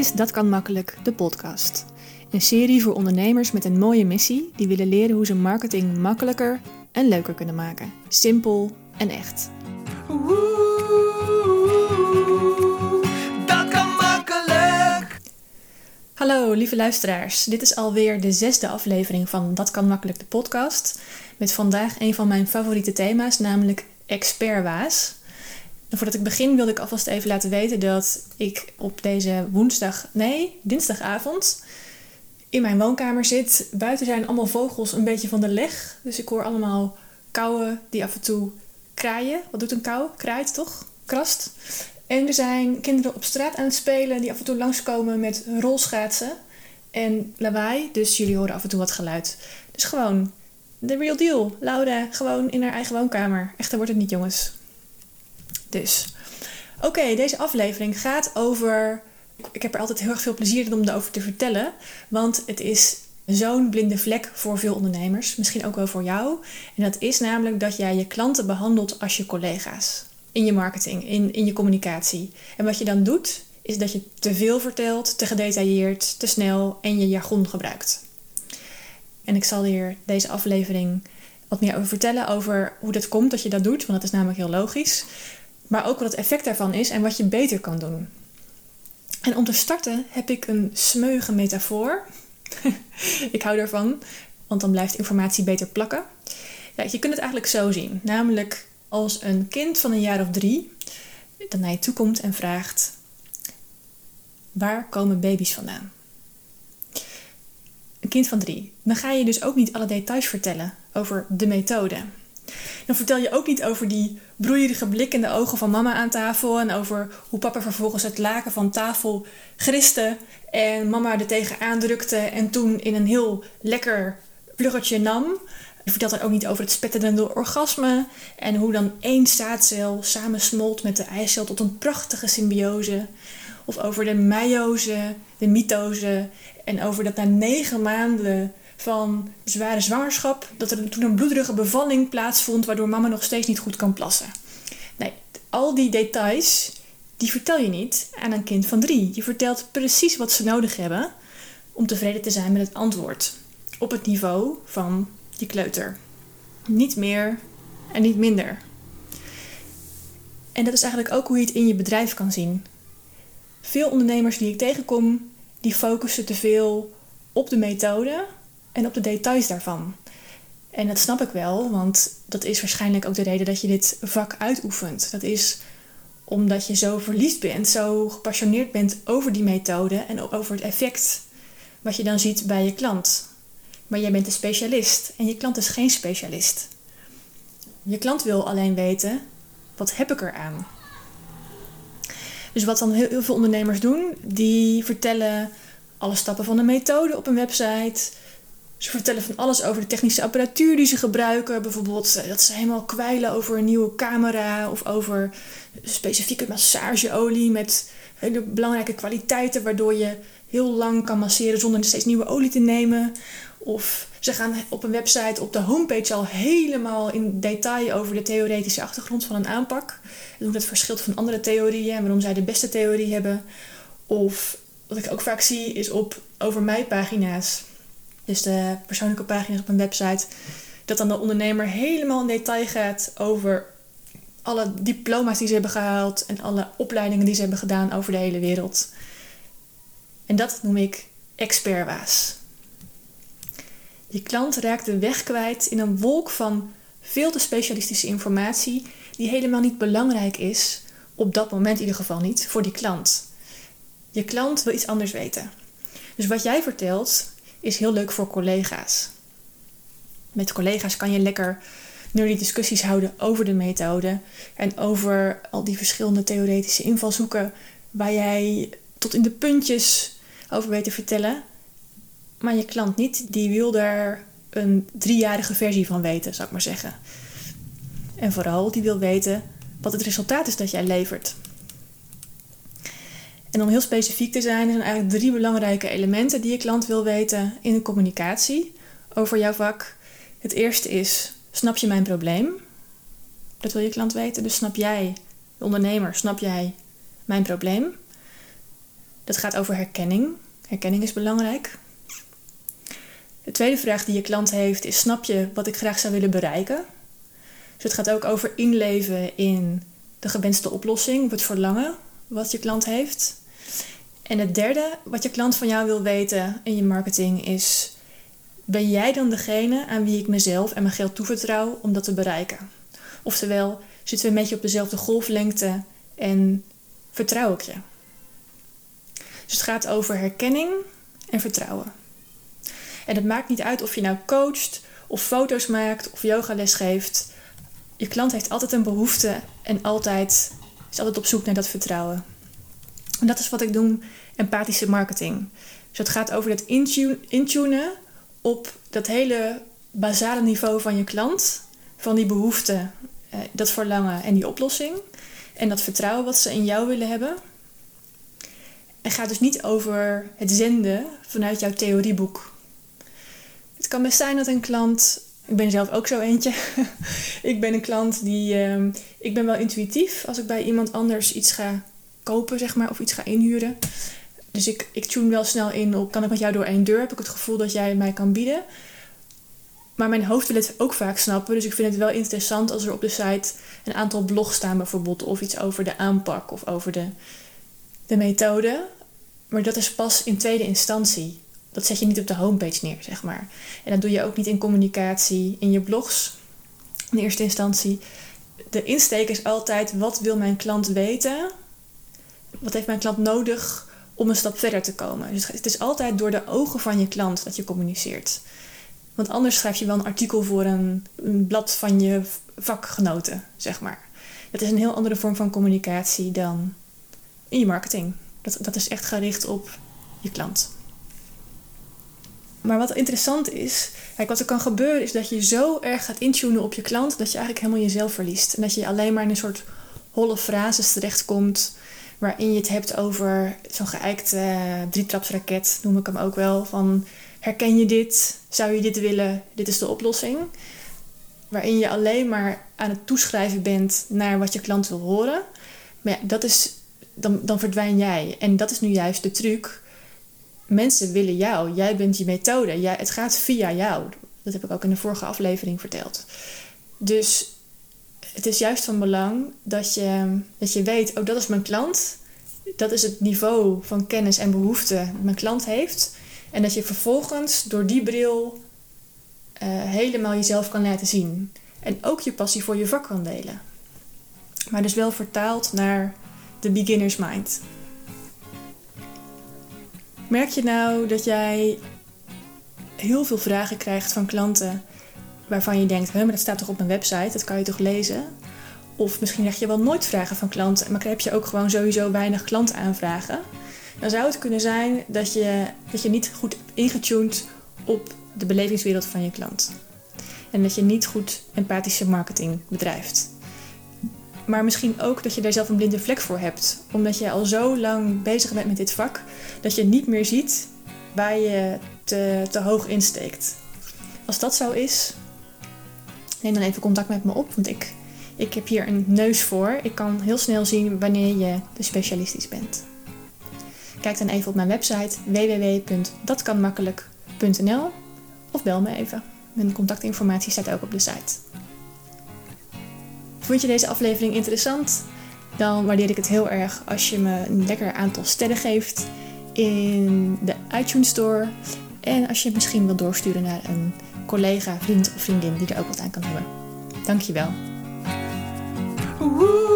Is Dat kan makkelijk, de podcast. Een serie voor ondernemers met een mooie missie die willen leren hoe ze marketing makkelijker en leuker kunnen maken. Simpel en echt. Dat kan makkelijk. Hallo lieve luisteraars, dit is alweer de zesde aflevering van Dat kan makkelijk, de podcast. Met vandaag een van mijn favoriete thema's, namelijk expertwaas. Voordat ik begin wilde ik alvast even laten weten dat ik op deze woensdag, nee, dinsdagavond in mijn woonkamer zit. Buiten zijn allemaal vogels een beetje van de leg. Dus ik hoor allemaal kauwen die af en toe kraaien. Wat doet een kou? Kraait toch? Krast. En er zijn kinderen op straat aan het spelen die af en toe langskomen met rolschaatsen en lawaai. Dus jullie horen af en toe wat geluid. Dus gewoon de real deal. Laura gewoon in haar eigen woonkamer. Echter wordt het niet, jongens. Dus, oké, deze aflevering gaat over. Ik heb er altijd heel erg veel plezier in om erover te vertellen, want het is zo'n blinde vlek voor veel ondernemers, misschien ook wel voor jou. En dat is namelijk dat jij je klanten behandelt als je collega's. In je marketing, in, in je communicatie. En wat je dan doet, is dat je te veel vertelt, te gedetailleerd, te snel en je jargon gebruikt. En ik zal hier deze aflevering wat meer over vertellen over hoe dat komt dat je dat doet, want dat is namelijk heel logisch. Maar ook wat het effect daarvan is en wat je beter kan doen. En om te starten heb ik een smeuige metafoor. ik hou daarvan, want dan blijft informatie beter plakken. Ja, je kunt het eigenlijk zo zien. Namelijk als een kind van een jaar of drie naar je toe komt en vraagt: Waar komen baby's vandaan? Een kind van drie. Dan ga je dus ook niet alle details vertellen over de methode. Dan vertel je ook niet over die broeierige blik in de ogen van mama aan tafel. En over hoe papa vervolgens het laken van tafel griste. En mama er tegen aandrukte en toen in een heel lekker vluggetje nam. Je vertelt dan ook niet over het spetterende orgasme. En hoe dan één zaadcel samensmolt met de eicel tot een prachtige symbiose. Of over de meiose, de mitose. En over dat na negen maanden van zware zwangerschap, dat er toen een bloederige bevalling plaatsvond, waardoor mama nog steeds niet goed kan plassen. Nee, al die details, die vertel je niet aan een kind van drie. Je vertelt precies wat ze nodig hebben om tevreden te zijn met het antwoord. Op het niveau van je kleuter. Niet meer en niet minder. En dat is eigenlijk ook hoe je het in je bedrijf kan zien. Veel ondernemers die ik tegenkom, die focussen te veel op de methode en op de details daarvan. En dat snap ik wel, want dat is waarschijnlijk ook de reden dat je dit vak uitoefent. Dat is omdat je zo verliefd bent, zo gepassioneerd bent over die methode en over het effect wat je dan ziet bij je klant. Maar jij bent een specialist en je klant is geen specialist. Je klant wil alleen weten, wat heb ik eraan? Dus wat dan heel veel ondernemers doen, die vertellen alle stappen van de methode op een website. Ze vertellen van alles over de technische apparatuur die ze gebruiken. Bijvoorbeeld eh, dat ze helemaal kwijlen over een nieuwe camera of over specifieke massageolie met hele belangrijke kwaliteiten, waardoor je heel lang kan masseren zonder steeds nieuwe olie te nemen. Of ze gaan op een website op de homepage al helemaal in detail over de theoretische achtergrond van een aanpak. En hoe dat verschilt van andere theorieën en waarom zij de beste theorie hebben. Of wat ik ook vaak zie is op over mij pagina's dus de persoonlijke pagina's op een website, dat dan de ondernemer helemaal in detail gaat over alle diploma's die ze hebben gehaald en alle opleidingen die ze hebben gedaan over de hele wereld. En dat noem ik expertwaas. Je klant raakt de weg kwijt in een wolk van veel te specialistische informatie die helemaal niet belangrijk is, op dat moment in ieder geval niet, voor die klant. Je klant wil iets anders weten. Dus wat jij vertelt is heel leuk voor collega's. Met collega's kan je lekker nerdy discussies houden over de methode en over al die verschillende theoretische invalshoeken waar jij tot in de puntjes over weet te vertellen. Maar je klant niet, die wil daar een driejarige versie van weten, zou ik maar zeggen. En vooral, die wil weten wat het resultaat is dat jij levert. En om heel specifiek te zijn, zijn eigenlijk drie belangrijke elementen die je klant wil weten in de communicatie over jouw vak. Het eerste is: snap je mijn probleem? Dat wil je klant weten. Dus snap jij, de ondernemer, snap jij mijn probleem? Dat gaat over herkenning. Herkenning is belangrijk. De tweede vraag die je klant heeft is: snap je wat ik graag zou willen bereiken? Dus het gaat ook over inleven in de gewenste oplossing, of het verlangen wat je klant heeft. En het derde wat je klant van jou wil weten in je marketing is: ben jij dan degene aan wie ik mezelf en mijn geld toevertrouw om dat te bereiken? Oftewel, zitten we een beetje op dezelfde golflengte en vertrouw ik je? Dus het gaat over herkenning en vertrouwen. En het maakt niet uit of je nou coacht, of foto's maakt, of yogales geeft. Je klant heeft altijd een behoefte en altijd, is altijd op zoek naar dat vertrouwen. En dat is wat ik noem empathische marketing. Dus het gaat over het intunen op dat hele basale niveau van je klant, van die behoefte, eh, dat verlangen en die oplossing. En dat vertrouwen wat ze in jou willen hebben. Het gaat dus niet over het zenden vanuit jouw theorieboek. Het kan best zijn dat een klant. Ik ben zelf ook zo eentje. ik ben een klant die. Uh, ik ben wel intuïtief als ik bij iemand anders iets ga kopen, zeg maar, of iets ga inhuren. Dus ik, ik tune wel snel in op: kan ik met jou door één deur? Heb ik het gevoel dat jij mij kan bieden? Maar mijn hoofd wil het ook vaak snappen. Dus ik vind het wel interessant als er op de site een aantal blogs staan, bijvoorbeeld. Of iets over de aanpak of over de, de methode. Maar dat is pas in tweede instantie. Dat zet je niet op de homepage neer, zeg maar. En dat doe je ook niet in communicatie in je blogs. In eerste instantie. De insteek is altijd: wat wil mijn klant weten? Wat heeft mijn klant nodig om een stap verder te komen? Dus het is altijd door de ogen van je klant dat je communiceert. Want anders schrijf je wel een artikel voor een, een blad van je vakgenoten, zeg maar. Dat is een heel andere vorm van communicatie dan in je marketing. Dat, dat is echt gericht op je klant. Maar wat interessant is, kijk, wat er kan gebeuren is dat je zo erg gaat intunen op je klant dat je eigenlijk helemaal jezelf verliest. En dat je alleen maar in een soort holle frases terechtkomt waarin je het hebt over zo'n geëikte drietrapsraket, noem ik hem ook wel. Van herken je dit? Zou je dit willen? Dit is de oplossing. Waarin je alleen maar aan het toeschrijven bent naar wat je klant wil horen. Maar dat is, dan, dan verdwijn jij. En dat is nu juist de truc. Mensen willen jou. Jij bent je methode. Jij, het gaat via jou. Dat heb ik ook in de vorige aflevering verteld. Dus het is juist van belang dat je, dat je weet, oh dat is mijn klant. Dat is het niveau van kennis en behoefte dat mijn klant heeft. En dat je vervolgens door die bril uh, helemaal jezelf kan laten zien. En ook je passie voor je vak kan delen. Maar dus wel vertaald naar de beginner's mind. Merk je nou dat jij heel veel vragen krijgt van klanten waarvan je denkt, maar dat staat toch op mijn website, dat kan je toch lezen? Of misschien krijg je wel nooit vragen van klanten, maar heb je ook gewoon sowieso weinig klantaanvragen. Dan zou het kunnen zijn dat je, dat je niet goed ingetuned op de belevingswereld van je klant. En dat je niet goed empathische marketing bedrijft. Maar misschien ook dat je daar zelf een blinde vlek voor hebt. Omdat je al zo lang bezig bent met dit vak, dat je niet meer ziet waar je te, te hoog insteekt. Als dat zo is, neem dan even contact met me op, want ik, ik heb hier een neus voor. Ik kan heel snel zien wanneer je de specialistisch bent. Kijk dan even op mijn website www.datkanmakkelijk.nl of bel me even. Mijn contactinformatie staat ook op de site. Vond je deze aflevering interessant? Dan waardeer ik het heel erg als je me een lekker aantal sterren geeft in de iTunes Store. En als je het misschien wil doorsturen naar een collega, vriend of vriendin die er ook wat aan kan hebben. Dankjewel. Woe!